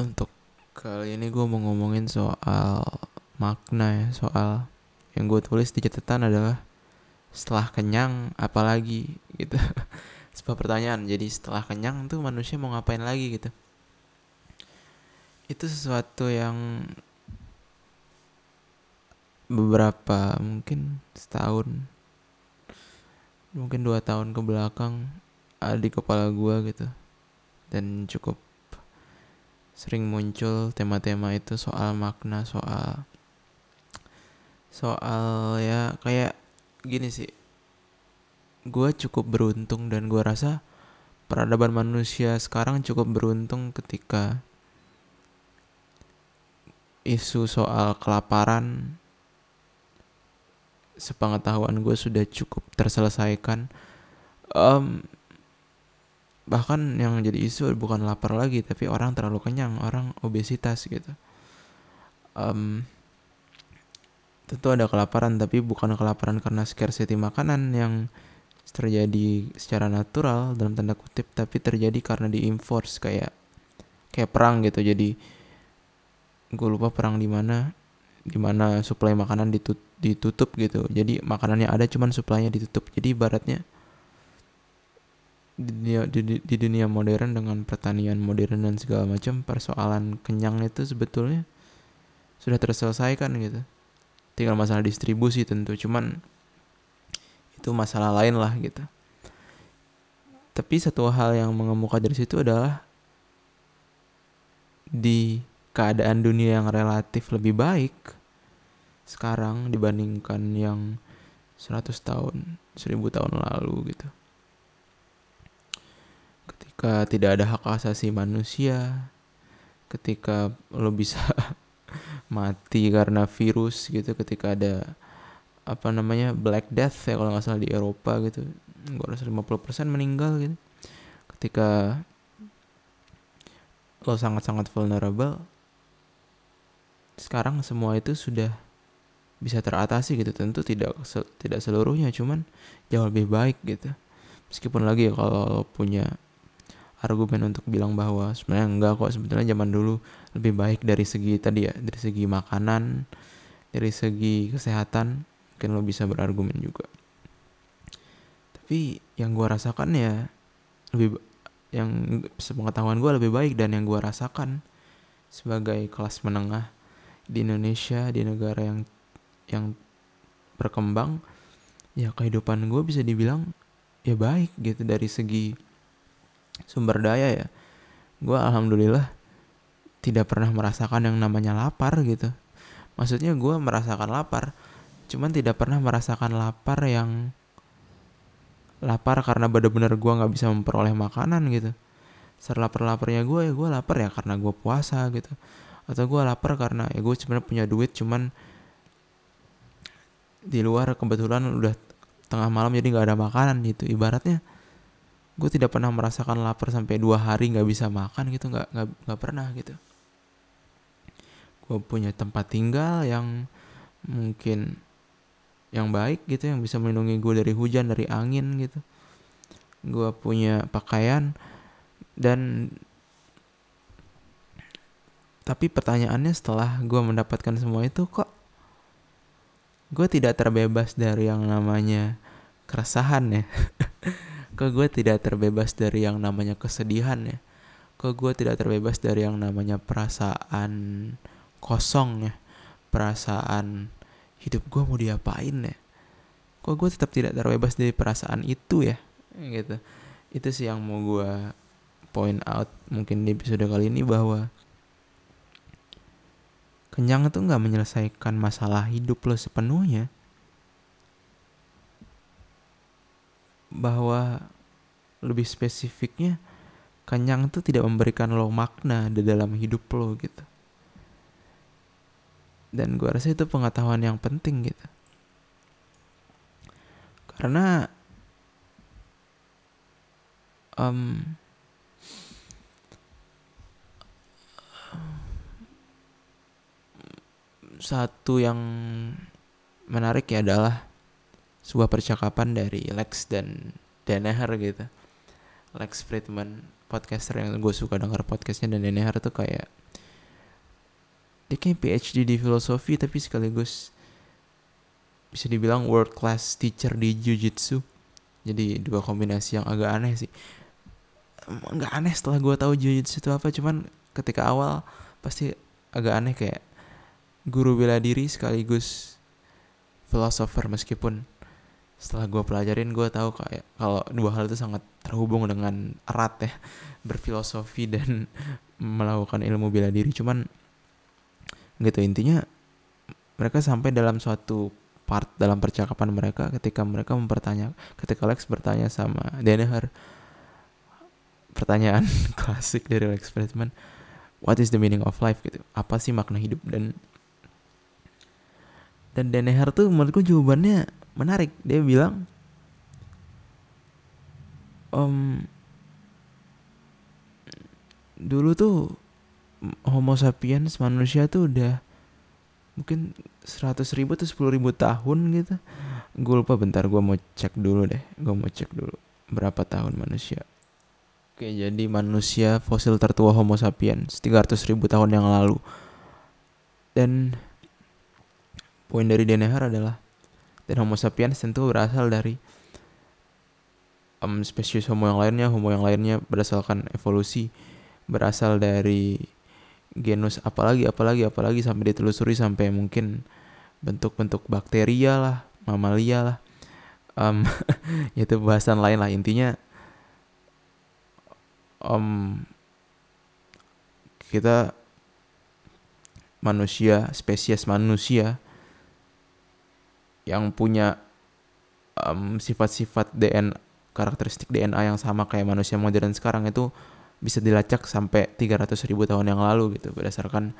untuk kali ini gue mau ngomongin soal makna ya soal yang gue tulis di catatan adalah setelah kenyang apalagi gitu. Sebuah pertanyaan jadi setelah kenyang tuh manusia mau ngapain lagi gitu. Itu sesuatu yang beberapa mungkin setahun mungkin dua tahun ke belakang ada di kepala gue gitu. Dan cukup sering muncul tema-tema itu soal makna soal soal ya kayak gini sih. Gue cukup beruntung dan gue rasa peradaban manusia sekarang cukup beruntung ketika isu soal kelaparan sepengetahuan gue sudah cukup terselesaikan. Um, bahkan yang jadi isu bukan lapar lagi tapi orang terlalu kenyang orang obesitas gitu. Um, tentu ada kelaparan tapi bukan kelaparan karena scarcity makanan yang terjadi secara natural dalam tanda kutip tapi terjadi karena diinforce kayak kayak perang gitu. Jadi gue lupa perang di mana di mana suplai makanan ditutup, ditutup gitu. Jadi makanannya ada cuman suplainya ditutup. Jadi ibaratnya di dunia, di, di dunia modern dengan pertanian modern dan segala macam persoalan kenyang itu sebetulnya sudah terselesaikan gitu tinggal masalah distribusi tentu cuman itu masalah lain lah gitu tapi satu hal yang mengemuka dari situ adalah di keadaan dunia yang relatif lebih baik sekarang dibandingkan yang 100 tahun, 1000 tahun lalu gitu. Ketika tidak ada hak asasi manusia, ketika lo bisa mati karena virus gitu, ketika ada apa namanya Black Death ya kalau nggak salah di Eropa gitu, gue rasa 50% meninggal gitu. Ketika lo sangat-sangat vulnerable, sekarang semua itu sudah bisa teratasi gitu tentu tidak tidak seluruhnya cuman jauh lebih baik gitu meskipun lagi ya kalau punya argumen untuk bilang bahwa sebenarnya enggak kok. Sebetulnya zaman dulu lebih baik dari segi tadi ya dari segi makanan dari segi kesehatan mungkin lo bisa berargumen juga. Tapi yang gue rasakan ya lebih yang sepengetahuan gue lebih baik dan yang gue rasakan sebagai kelas menengah di Indonesia di negara yang yang berkembang ya kehidupan gue bisa dibilang ya baik gitu dari segi sumber daya ya. Gue alhamdulillah tidak pernah merasakan yang namanya lapar gitu. Maksudnya gue merasakan lapar cuman tidak pernah merasakan lapar yang lapar karena benar-benar gue nggak bisa memperoleh makanan gitu. Serlapar-laparnya gue ya gue lapar ya karena gue puasa gitu. Atau gue lapar karena ya gue sebenarnya punya duit cuman di luar kebetulan udah tengah malam jadi nggak ada makanan gitu. Ibaratnya gue tidak pernah merasakan lapar sampai dua hari nggak bisa makan gitu nggak nggak nggak pernah gitu. Gue punya tempat tinggal yang mungkin yang baik gitu yang bisa melindungi gue dari hujan dari angin gitu. Gue punya pakaian dan tapi pertanyaannya setelah gue mendapatkan semua itu kok gue tidak terbebas dari yang namanya keresahan ya kok gue tidak terbebas dari yang namanya kesedihan ya? Kok gue tidak terbebas dari yang namanya perasaan kosong ya? Perasaan hidup gue mau diapain ya? Kok gue tetap tidak terbebas dari perasaan itu ya? Gitu. Itu sih yang mau gue point out mungkin di episode kali ini bahwa kenyang itu nggak menyelesaikan masalah hidup lo sepenuhnya bahwa lebih spesifiknya kenyang itu tidak memberikan lo makna di dalam hidup lo gitu. Dan gue rasa itu pengetahuan yang penting gitu. Karena um, satu yang menarik ya adalah sebuah percakapan dari Lex dan Daneher gitu. Lex Friedman podcaster yang gue suka denger podcastnya dan Daneher tuh kayak dia kayak PhD di filosofi tapi sekaligus bisa dibilang world class teacher di jujitsu jadi dua kombinasi yang agak aneh sih nggak aneh setelah gue tahu jujitsu itu apa cuman ketika awal pasti agak aneh kayak guru bela diri sekaligus filosofer meskipun setelah gue pelajarin gue tahu kayak kalau dua hal itu sangat terhubung dengan erat ya berfilosofi dan melakukan ilmu bela diri. Cuman gitu intinya mereka sampai dalam suatu part dalam percakapan mereka ketika mereka mempertanya ketika Lex bertanya sama Danaher pertanyaan klasik dari Lex Friedman what is the meaning of life? gitu. Apa sih makna hidup? Dan dan Danaher tuh menurutku jawabannya menarik. Dia bilang um, dulu tuh Homo sapiens manusia tuh udah mungkin seratus ribu atau sepuluh ribu tahun gitu. Gue lupa bentar gue mau cek dulu deh. Gue mau cek dulu berapa tahun manusia. Oke jadi manusia fosil tertua homo sapiens 300 ribu tahun yang lalu. Dan poin dari Denehar adalah dan homo sapiens tentu berasal dari um, spesies homo yang lainnya. Homo yang lainnya berdasarkan evolusi berasal dari genus apalagi apalagi apalagi sampai ditelusuri sampai mungkin bentuk-bentuk bakteria lah mamalia lah um, itu bahasan lain lah. Intinya um, kita manusia spesies manusia yang punya um, sifat-sifat DNA karakteristik DNA yang sama kayak manusia modern sekarang itu bisa dilacak sampai 300 ribu tahun yang lalu gitu berdasarkan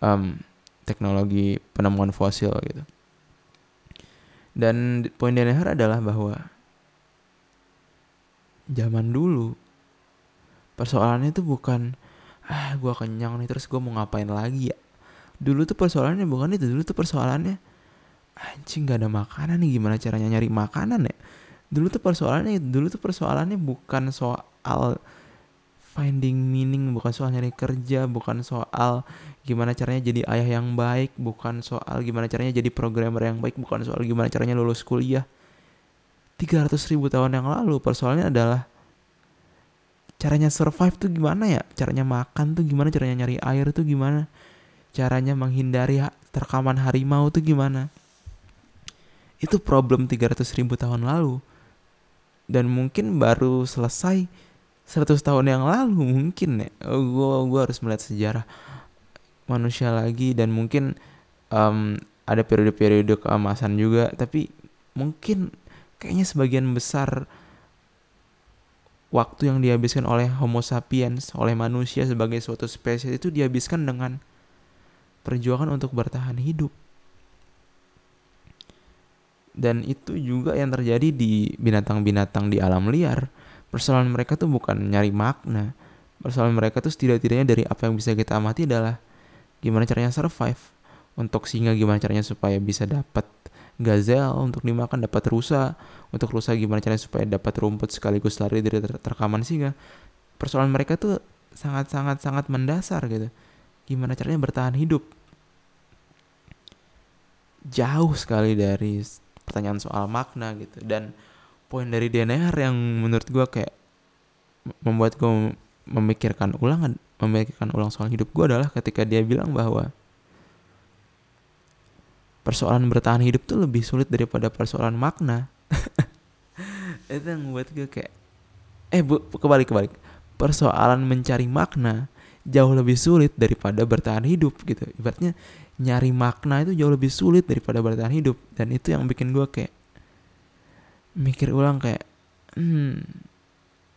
um, teknologi penemuan fosil gitu. Dan poin Denehar adalah bahwa zaman dulu persoalannya itu bukan ah gue kenyang nih terus gue mau ngapain lagi ya. Dulu tuh persoalannya bukan itu, dulu tuh persoalannya anjing gak ada makanan nih. Gimana caranya nyari makanan ya. Dulu tuh persoalannya dulu tuh persoalannya bukan soal finding meaning bukan soal nyari kerja bukan soal gimana caranya jadi ayah yang baik bukan soal gimana caranya jadi programmer yang baik bukan soal gimana caranya lulus kuliah. 300 ribu tahun yang lalu persoalannya adalah caranya survive tuh gimana ya? Caranya makan tuh gimana? Caranya nyari air tuh gimana? Caranya menghindari terkaman harimau tuh gimana itu problem 300 ribu tahun lalu. Dan mungkin baru selesai 100 tahun yang lalu mungkin ya. Gue oh, gue harus melihat sejarah manusia lagi dan mungkin um, ada periode-periode keemasan juga. Tapi mungkin kayaknya sebagian besar waktu yang dihabiskan oleh Homo sapiens oleh manusia sebagai suatu spesies itu dihabiskan dengan perjuangan untuk bertahan hidup dan itu juga yang terjadi di binatang-binatang di alam liar. Persoalan mereka tuh bukan nyari makna. Persoalan mereka tuh setidak-tidaknya dari apa yang bisa kita amati adalah gimana caranya survive. Untuk singa gimana caranya supaya bisa dapat gazel untuk dimakan dapat rusa untuk rusa gimana caranya supaya dapat rumput sekaligus lari dari ter terkaman singa. Persoalan mereka tuh sangat sangat sangat mendasar gitu. Gimana caranya bertahan hidup? Jauh sekali dari pertanyaan soal makna gitu. Dan poin dari DNR yang menurut gue kayak membuat gue memikirkan ulang memikirkan ulang soal hidup gue adalah ketika dia bilang bahwa persoalan bertahan hidup tuh lebih sulit daripada persoalan makna. Itu yang membuat gue kayak eh bu kebalik kebalik. Persoalan mencari makna jauh lebih sulit daripada bertahan hidup gitu. Ibaratnya nyari makna itu jauh lebih sulit daripada bertahan hidup. Dan itu yang bikin gue kayak mikir ulang kayak hmm,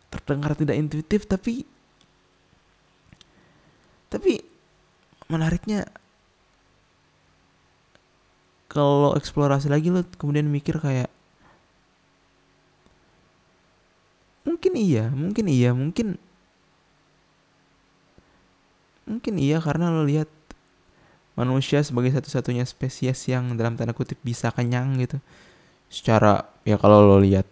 terdengar tidak intuitif tapi tapi menariknya kalau eksplorasi lagi lo kemudian mikir kayak mungkin iya mungkin iya mungkin mungkin iya karena lo lihat manusia sebagai satu-satunya spesies yang dalam tanda kutip bisa kenyang gitu. Secara ya kalau lo lihat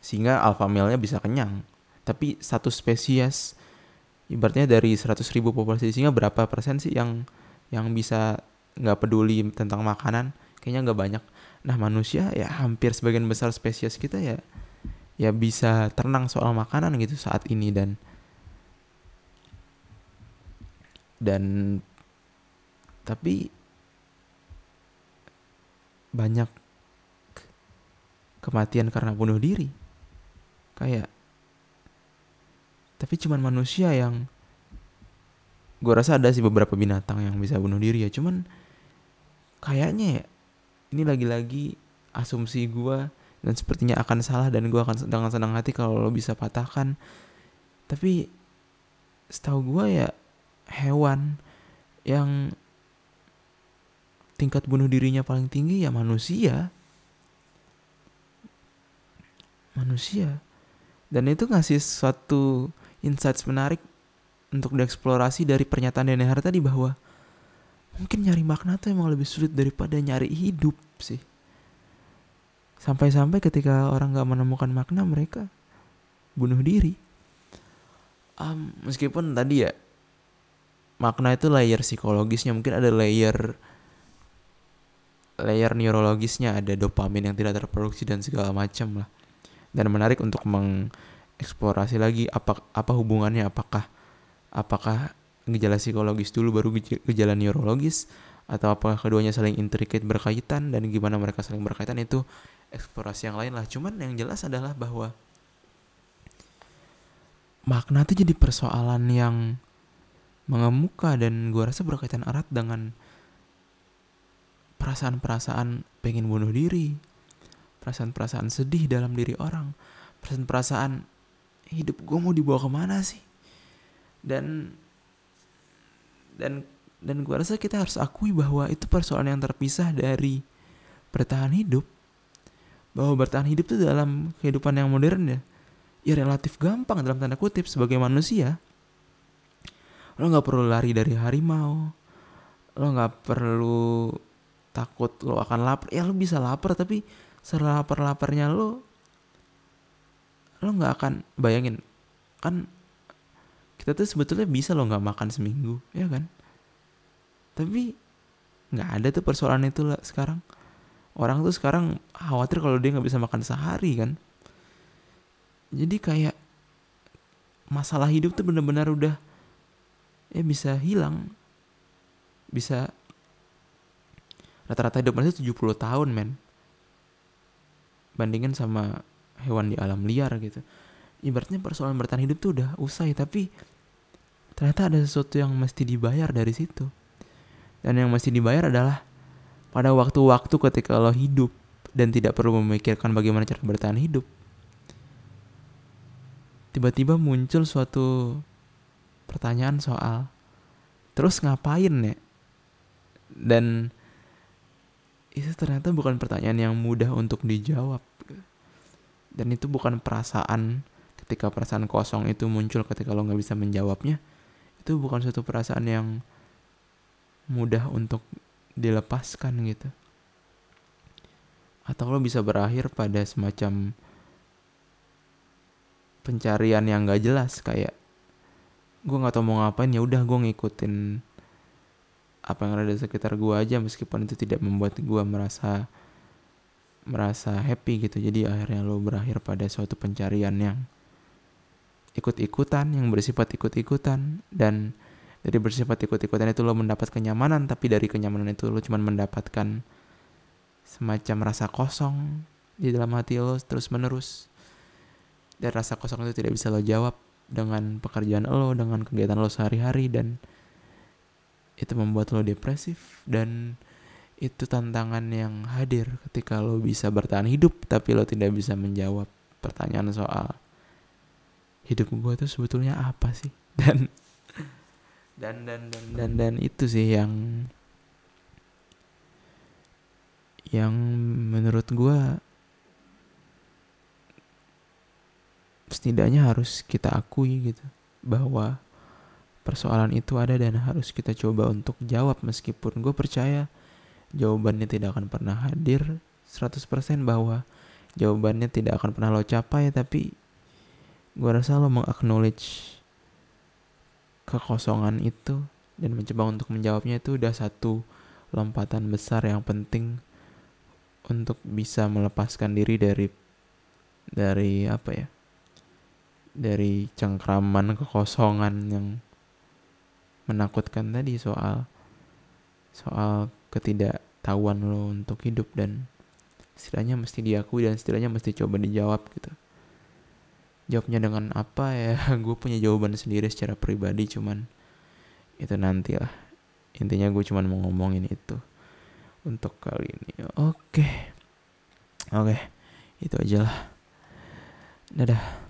singa alpha male-nya bisa kenyang. Tapi satu spesies ibaratnya dari 100 ribu populasi singa berapa persen sih yang yang bisa nggak peduli tentang makanan? Kayaknya nggak banyak. Nah manusia ya hampir sebagian besar spesies kita ya ya bisa tenang soal makanan gitu saat ini. Dan dan tapi banyak kematian karena bunuh diri. Kayak tapi cuman manusia yang gue rasa ada sih beberapa binatang yang bisa bunuh diri ya. Cuman kayaknya ya ini lagi-lagi asumsi gue dan sepertinya akan salah dan gue akan dengan senang hati kalau lo bisa patahkan. Tapi setahu gue ya hewan yang tingkat bunuh dirinya paling tinggi ya manusia manusia dan itu ngasih suatu insights menarik untuk dieksplorasi dari pernyataan Denehar tadi bahwa mungkin nyari makna tuh emang lebih sulit daripada nyari hidup sih. Sampai-sampai ketika orang gak menemukan makna mereka bunuh diri. Um, meskipun tadi ya makna itu layer psikologisnya. Mungkin ada layer layer neurologisnya. Ada dopamin yang tidak terproduksi dan segala macam lah. Dan menarik untuk meng eksplorasi lagi apa apa hubungannya. Apakah apakah gejala psikologis dulu baru gejala neurologis? Atau apakah keduanya saling intricate berkaitan? Dan gimana mereka saling berkaitan? Itu eksplorasi yang lain lah. Cuman yang jelas adalah bahwa makna itu jadi persoalan yang mengemuka dan gua rasa berkaitan erat dengan perasaan-perasaan pengen bunuh diri perasaan-perasaan sedih dalam diri orang perasaan-perasaan hidup gue mau dibawa ke mana sih? Dan dan dan gue rasa kita harus akui bahwa itu persoalan yang terpisah dari bertahan hidup. Bahwa bertahan hidup itu dalam kehidupan yang modern ya ya relatif gampang dalam tanda kutip sebagai manusia lo nggak perlu lari dari harimau. Lo nggak perlu takut lo akan lapar. Ya lo bisa lapar tapi selapar laparnya lo lo nggak akan bayangin kan kita tuh sebetulnya bisa lo nggak makan seminggu ya kan? Tapi nggak ada tuh persoalan itu lah sekarang. Orang tuh sekarang khawatir kalau dia nggak bisa makan sehari kan? Jadi kayak masalah hidup tuh benar-benar udah ya bisa hilang. Bisa rata-rata hidup manusia 70 tahun men. Bandingin sama hewan di alam liar gitu. Ibaratnya persoalan bertahan hidup tuh udah usai tapi ternyata ada sesuatu yang mesti dibayar dari situ. Dan yang mesti dibayar adalah pada waktu-waktu ketika lo hidup dan tidak perlu memikirkan bagaimana cara bertahan hidup. Tiba-tiba muncul suatu pertanyaan soal terus ngapain ya? Dan itu ternyata bukan pertanyaan yang mudah untuk dijawab. Dan itu bukan perasaan ketika perasaan kosong itu muncul ketika lo nggak bisa menjawabnya. Itu bukan suatu perasaan yang mudah untuk dilepaskan gitu. Atau lo bisa berakhir pada semacam pencarian yang gak jelas kayak gue nggak tau mau ngapain ya udah gue ngikutin apa yang ada di sekitar gue aja meskipun itu tidak membuat gue merasa merasa happy gitu. Jadi akhirnya lo berakhir pada suatu pencarian yang ikut-ikutan yang bersifat ikut-ikutan. Dan dari bersifat ikut-ikutan itu lo mendapat kenyamanan tapi dari kenyamanan itu lo cuma mendapatkan semacam rasa kosong di dalam hati lo terus menerus dan rasa kosong itu tidak bisa lo jawab dengan pekerjaan lo dengan kegiatan lo sehari-hari dan itu membuat lo depresif dan itu tantangan yang hadir ketika lo bisa bertahan hidup tapi lo tidak bisa menjawab pertanyaan soal hidup gue tuh sebetulnya apa sih? Dan dan dan dan dan dan itu sih yang yang menurut gue setidaknya harus kita akui gitu bahwa persoalan itu ada dan harus kita coba untuk jawab. Meskipun gue percaya jawabannya tidak akan pernah hadir 100% bahwa jawabannya tidak akan pernah lo capai tapi gue rasa lo mengaknowledge kekosongan itu dan mencoba untuk menjawabnya itu udah satu lompatan besar yang penting untuk bisa melepaskan diri dari dari apa ya dari cengkraman kekosongan yang menakutkan tadi soal soal ketidaktahuan lo untuk hidup dan istilahnya mesti diakui dan istilahnya mesti coba dijawab gitu. Jawabnya dengan apa ya? Gue punya jawaban sendiri secara pribadi cuman itu nanti lah intinya gue cuman mau ngomongin itu untuk kali ini. Oke. Oke. Itu aja lah. Dadah